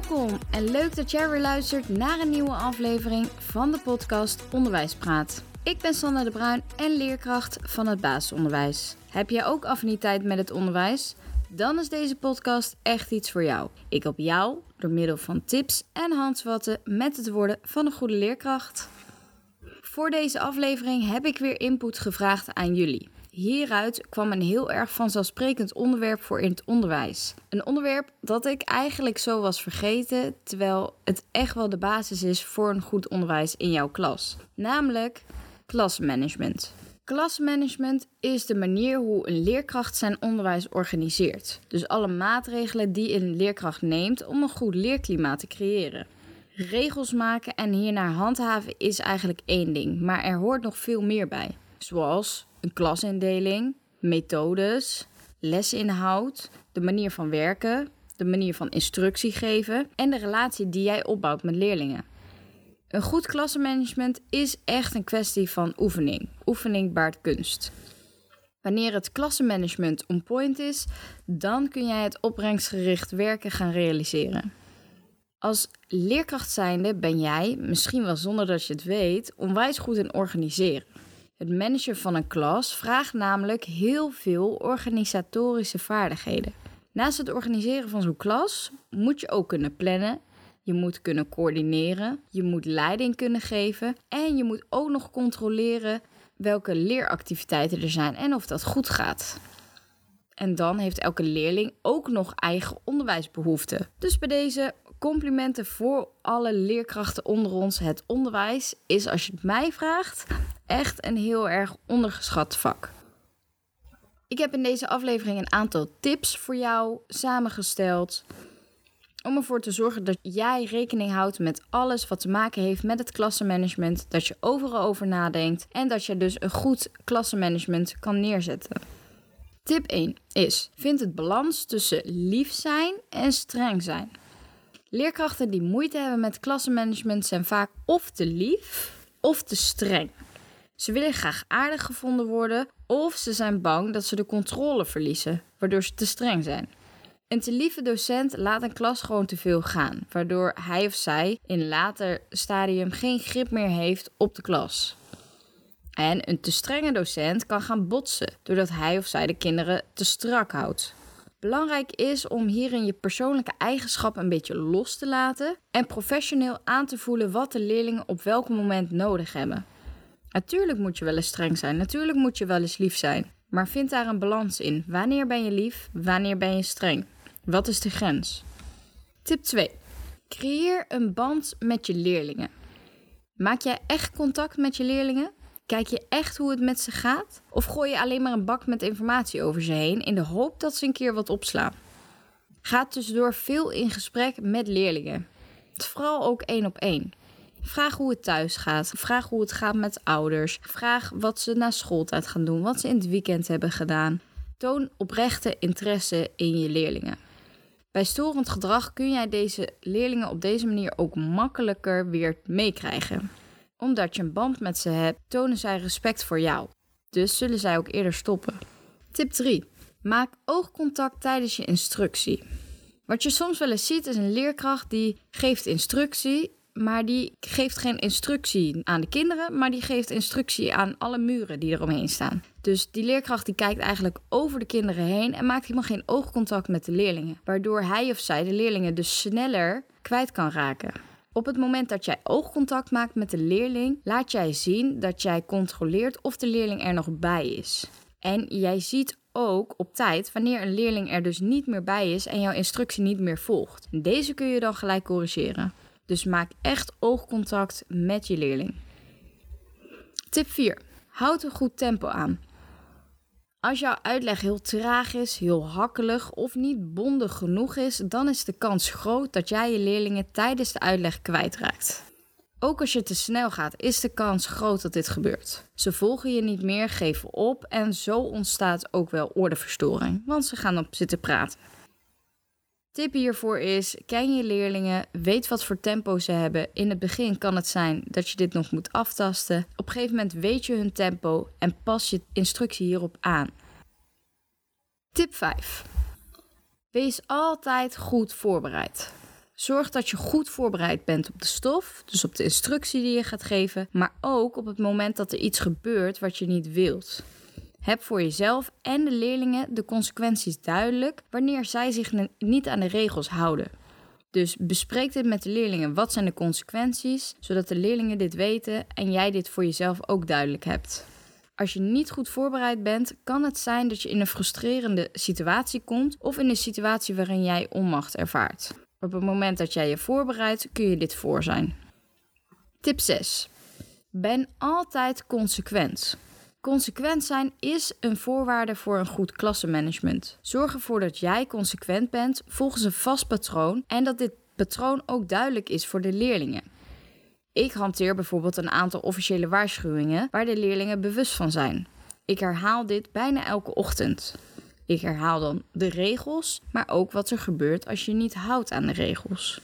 Welkom en leuk dat jij weer luistert naar een nieuwe aflevering van de podcast Onderwijspraat. Ik ben Sanne de Bruin en leerkracht van het basisonderwijs. Heb jij ook affiniteit met het onderwijs? Dan is deze podcast echt iets voor jou. Ik help jou door middel van tips en handvatten met het worden van een goede leerkracht. Voor deze aflevering heb ik weer input gevraagd aan jullie. Hieruit kwam een heel erg vanzelfsprekend onderwerp voor in het onderwijs. Een onderwerp dat ik eigenlijk zo was vergeten, terwijl het echt wel de basis is voor een goed onderwijs in jouw klas. Namelijk klasmanagement. Klasmanagement is de manier hoe een leerkracht zijn onderwijs organiseert. Dus alle maatregelen die een leerkracht neemt om een goed leerklimaat te creëren. Regels maken en hiernaar handhaven is eigenlijk één ding, maar er hoort nog veel meer bij. Zoals een klasindeling, methodes, lesinhoud, de manier van werken, de manier van instructie geven en de relatie die jij opbouwt met leerlingen. Een goed klassenmanagement is echt een kwestie van oefening. Oefening baart kunst. Wanneer het klassenmanagement on point is, dan kun jij het opbrengstgericht werken gaan realiseren. Als leerkracht zijnde ben jij, misschien wel zonder dat je het weet, onwijs goed in organiseren. Het managen van een klas vraagt namelijk heel veel organisatorische vaardigheden. Naast het organiseren van zo'n klas moet je ook kunnen plannen, je moet kunnen coördineren, je moet leiding kunnen geven en je moet ook nog controleren welke leeractiviteiten er zijn en of dat goed gaat. En dan heeft elke leerling ook nog eigen onderwijsbehoeften. Dus bij deze complimenten voor alle leerkrachten onder ons. Het onderwijs is, als je het mij vraagt, echt een heel erg ondergeschat vak. Ik heb in deze aflevering een aantal tips voor jou samengesteld. Om ervoor te zorgen dat jij rekening houdt met alles wat te maken heeft met het klassenmanagement. Dat je overal over nadenkt en dat je dus een goed klassenmanagement kan neerzetten. Tip 1 is: vind het balans tussen lief zijn en streng zijn. Leerkrachten die moeite hebben met klassenmanagement zijn vaak of te lief of te streng. Ze willen graag aardig gevonden worden of ze zijn bang dat ze de controle verliezen, waardoor ze te streng zijn. Een te lieve docent laat een klas gewoon te veel gaan, waardoor hij of zij in later stadium geen grip meer heeft op de klas. En een te strenge docent kan gaan botsen, doordat hij of zij de kinderen te strak houdt. Belangrijk is om hierin je persoonlijke eigenschappen een beetje los te laten en professioneel aan te voelen wat de leerlingen op welk moment nodig hebben. Natuurlijk moet je wel eens streng zijn, natuurlijk moet je wel eens lief zijn, maar vind daar een balans in. Wanneer ben je lief, wanneer ben je streng? Wat is de grens? Tip 2. Creëer een band met je leerlingen. Maak jij echt contact met je leerlingen? Kijk je echt hoe het met ze gaat? Of gooi je alleen maar een bak met informatie over ze heen in de hoop dat ze een keer wat opslaan? Ga tussendoor veel in gesprek met leerlingen. Vooral ook één op één. Vraag hoe het thuis gaat. Vraag hoe het gaat met ouders. Vraag wat ze na schooltijd gaan doen. Wat ze in het weekend hebben gedaan. Toon oprechte interesse in je leerlingen. Bij storend gedrag kun jij deze leerlingen op deze manier ook makkelijker weer meekrijgen omdat je een band met ze hebt, tonen zij respect voor jou. Dus zullen zij ook eerder stoppen. Tip 3. Maak oogcontact tijdens je instructie. Wat je soms wel eens ziet is een leerkracht die geeft instructie, maar die geeft geen instructie aan de kinderen, maar die geeft instructie aan alle muren die eromheen staan. Dus die leerkracht die kijkt eigenlijk over de kinderen heen en maakt helemaal geen oogcontact met de leerlingen, waardoor hij of zij de leerlingen dus sneller kwijt kan raken. Op het moment dat jij oogcontact maakt met de leerling, laat jij zien dat jij controleert of de leerling er nog bij is. En jij ziet ook op tijd wanneer een leerling er dus niet meer bij is en jouw instructie niet meer volgt. Deze kun je dan gelijk corrigeren. Dus maak echt oogcontact met je leerling. Tip 4. Houd een goed tempo aan. Als jouw uitleg heel traag is, heel hakkelig of niet bondig genoeg is, dan is de kans groot dat jij je leerlingen tijdens de uitleg kwijtraakt. Ook als je te snel gaat, is de kans groot dat dit gebeurt. Ze volgen je niet meer, geven op en zo ontstaat ook wel ordeverstoring, want ze gaan op zitten praten. Tip hiervoor is: ken je leerlingen, weet wat voor tempo ze hebben. In het begin kan het zijn dat je dit nog moet aftasten. Op een gegeven moment weet je hun tempo en pas je instructie hierop aan. Tip 5. Wees altijd goed voorbereid. Zorg dat je goed voorbereid bent op de stof, dus op de instructie die je gaat geven, maar ook op het moment dat er iets gebeurt wat je niet wilt. Heb voor jezelf en de leerlingen de consequenties duidelijk wanneer zij zich niet aan de regels houden. Dus bespreek dit met de leerlingen. Wat zijn de consequenties? Zodat de leerlingen dit weten en jij dit voor jezelf ook duidelijk hebt. Als je niet goed voorbereid bent, kan het zijn dat je in een frustrerende situatie komt of in een situatie waarin jij onmacht ervaart. Op het moment dat jij je voorbereidt, kun je dit voor zijn. Tip 6. Ben altijd consequent. Consequent zijn is een voorwaarde voor een goed klassenmanagement. Zorg ervoor dat jij consequent bent volgens een vast patroon en dat dit patroon ook duidelijk is voor de leerlingen. Ik hanteer bijvoorbeeld een aantal officiële waarschuwingen waar de leerlingen bewust van zijn. Ik herhaal dit bijna elke ochtend. Ik herhaal dan de regels, maar ook wat er gebeurt als je niet houdt aan de regels.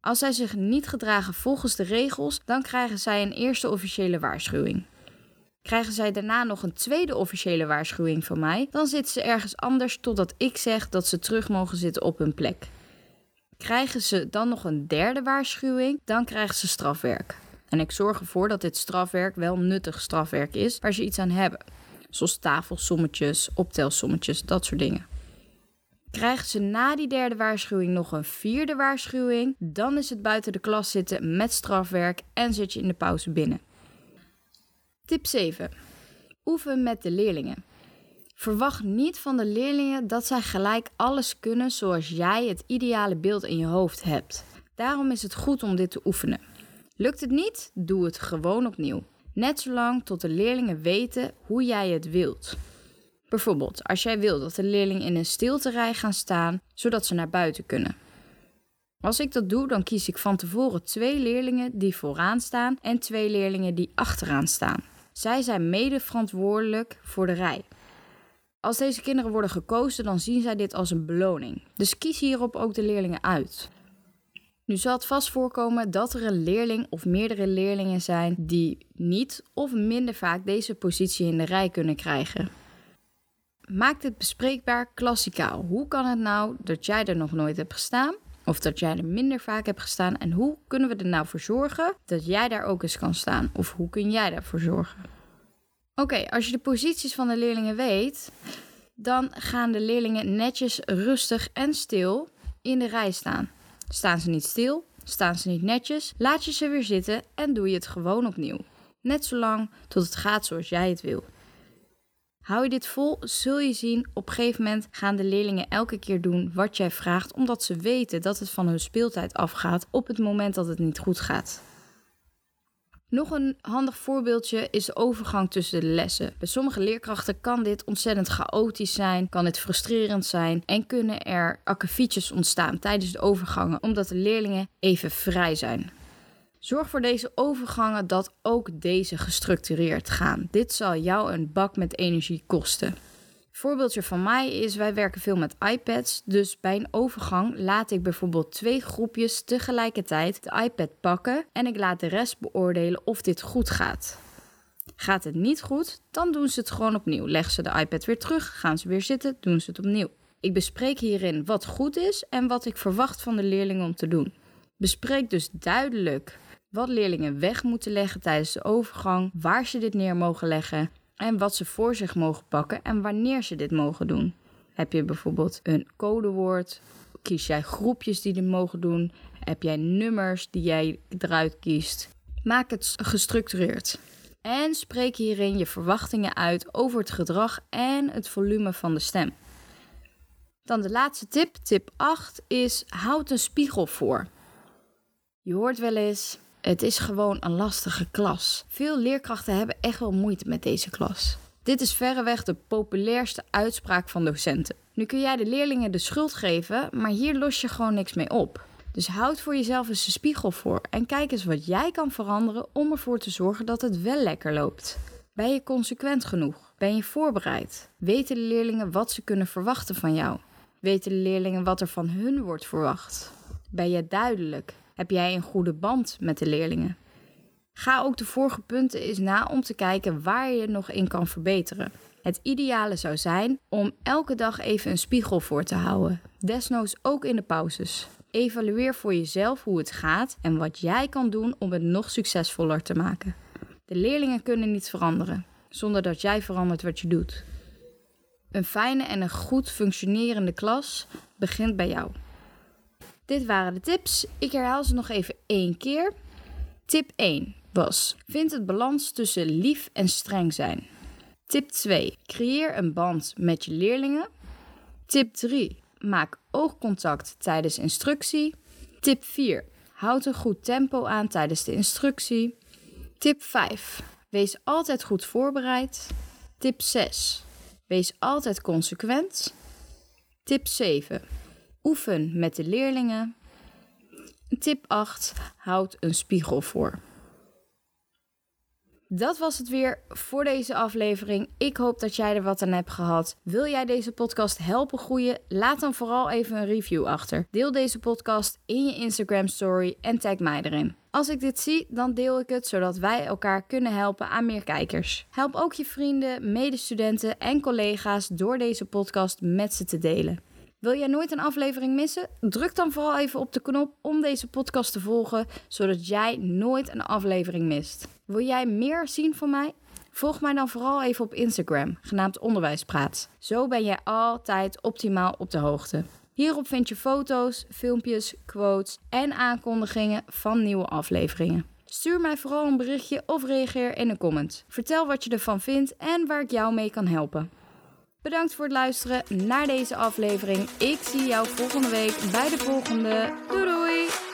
Als zij zich niet gedragen volgens de regels, dan krijgen zij een eerste officiële waarschuwing. Krijgen zij daarna nog een tweede officiële waarschuwing van mij, dan zitten ze ergens anders totdat ik zeg dat ze terug mogen zitten op hun plek. Krijgen ze dan nog een derde waarschuwing, dan krijgen ze strafwerk. En ik zorg ervoor dat dit strafwerk wel nuttig strafwerk is waar ze iets aan hebben. Zoals tafelsommetjes, optelsommetjes, dat soort dingen. Krijgen ze na die derde waarschuwing nog een vierde waarschuwing, dan is het buiten de klas zitten met strafwerk en zit je in de pauze binnen. Tip 7. Oefen met de leerlingen. Verwacht niet van de leerlingen dat zij gelijk alles kunnen zoals jij het ideale beeld in je hoofd hebt. Daarom is het goed om dit te oefenen. Lukt het niet? Doe het gewoon opnieuw. Net zolang tot de leerlingen weten hoe jij het wilt. Bijvoorbeeld, als jij wil dat de leerlingen in een stilterij gaan staan, zodat ze naar buiten kunnen. Als ik dat doe, dan kies ik van tevoren twee leerlingen die vooraan staan en twee leerlingen die achteraan staan. Zij zijn mede verantwoordelijk voor de rij. Als deze kinderen worden gekozen, dan zien zij dit als een beloning. Dus kies hierop ook de leerlingen uit. Nu zal het vast voorkomen dat er een leerling of meerdere leerlingen zijn die niet of minder vaak deze positie in de rij kunnen krijgen. Maak dit bespreekbaar klassikaal. Hoe kan het nou dat jij er nog nooit hebt gestaan? Of dat jij er minder vaak hebt gestaan? En hoe kunnen we er nou voor zorgen dat jij daar ook eens kan staan? Of hoe kun jij daarvoor zorgen? Oké, als je de posities van de leerlingen weet, dan gaan de leerlingen netjes, rustig en stil in de rij staan. Staan ze niet stil, staan ze niet netjes, laat je ze weer zitten en doe je het gewoon opnieuw. Net zolang tot het gaat zoals jij het wil. Hou je dit vol, zul je zien, op een gegeven moment gaan de leerlingen elke keer doen wat jij vraagt, omdat ze weten dat het van hun speeltijd afgaat op het moment dat het niet goed gaat. Nog een handig voorbeeldje is de overgang tussen de lessen. Bij sommige leerkrachten kan dit ontzettend chaotisch zijn, kan dit frustrerend zijn en kunnen er akkefietjes ontstaan tijdens de overgangen omdat de leerlingen even vrij zijn. Zorg voor deze overgangen dat ook deze gestructureerd gaan. Dit zal jou een bak met energie kosten voorbeeldje van mij is, wij werken veel met iPads. Dus bij een overgang laat ik bijvoorbeeld twee groepjes tegelijkertijd de iPad pakken en ik laat de rest beoordelen of dit goed gaat. Gaat het niet goed, dan doen ze het gewoon opnieuw. Leggen ze de iPad weer terug, gaan ze weer zitten, doen ze het opnieuw. Ik bespreek hierin wat goed is en wat ik verwacht van de leerlingen om te doen. Bespreek dus duidelijk wat leerlingen weg moeten leggen tijdens de overgang, waar ze dit neer mogen leggen en wat ze voor zich mogen pakken en wanneer ze dit mogen doen. Heb je bijvoorbeeld een codewoord? Kies jij groepjes die dit mogen doen? Heb jij nummers die jij eruit kiest? Maak het gestructureerd. En spreek hierin je verwachtingen uit over het gedrag en het volume van de stem. Dan de laatste tip, tip 8, is houd een spiegel voor. Je hoort wel eens, het is gewoon een lastige klas. Veel leerkrachten hebben echt wel moeite met deze klas. Dit is verreweg de populairste uitspraak van docenten. Nu kun jij de leerlingen de schuld geven, maar hier los je gewoon niks mee op. Dus houd voor jezelf eens een spiegel voor en kijk eens wat jij kan veranderen om ervoor te zorgen dat het wel lekker loopt. Ben je consequent genoeg? Ben je voorbereid? Weten de leerlingen wat ze kunnen verwachten van jou? Weten de leerlingen wat er van hun wordt verwacht? Ben je duidelijk? Heb jij een goede band met de leerlingen? Ga ook de vorige punten eens na om te kijken waar je nog in kan verbeteren. Het ideale zou zijn om elke dag even een spiegel voor te houden, desnoods ook in de pauzes. evalueer voor jezelf hoe het gaat en wat jij kan doen om het nog succesvoller te maken. De leerlingen kunnen niet veranderen zonder dat jij verandert wat je doet. Een fijne en een goed functionerende klas begint bij jou. Dit waren de tips. Ik herhaal ze nog even één keer. Tip 1 was: vind het balans tussen lief en streng zijn. Tip 2: creëer een band met je leerlingen. Tip 3: maak oogcontact tijdens instructie. Tip 4: houd een goed tempo aan tijdens de instructie. Tip 5: wees altijd goed voorbereid. Tip 6: wees altijd consequent. Tip 7: oefen met de leerlingen. Tip 8: houd een spiegel voor. Dat was het weer voor deze aflevering. Ik hoop dat jij er wat aan hebt gehad. Wil jij deze podcast helpen groeien? Laat dan vooral even een review achter. Deel deze podcast in je Instagram story en tag mij erin. Als ik dit zie, dan deel ik het zodat wij elkaar kunnen helpen aan meer kijkers. Help ook je vrienden, medestudenten en collega's door deze podcast met ze te delen. Wil jij nooit een aflevering missen? Druk dan vooral even op de knop om deze podcast te volgen, zodat jij nooit een aflevering mist. Wil jij meer zien van mij? Volg mij dan vooral even op Instagram, genaamd Onderwijspraat. Zo ben jij altijd optimaal op de hoogte. Hierop vind je foto's, filmpjes, quotes en aankondigingen van nieuwe afleveringen. Stuur mij vooral een berichtje of reageer in een comment. Vertel wat je ervan vindt en waar ik jou mee kan helpen. Bedankt voor het luisteren naar deze aflevering. Ik zie jou volgende week bij de volgende. Doei doei!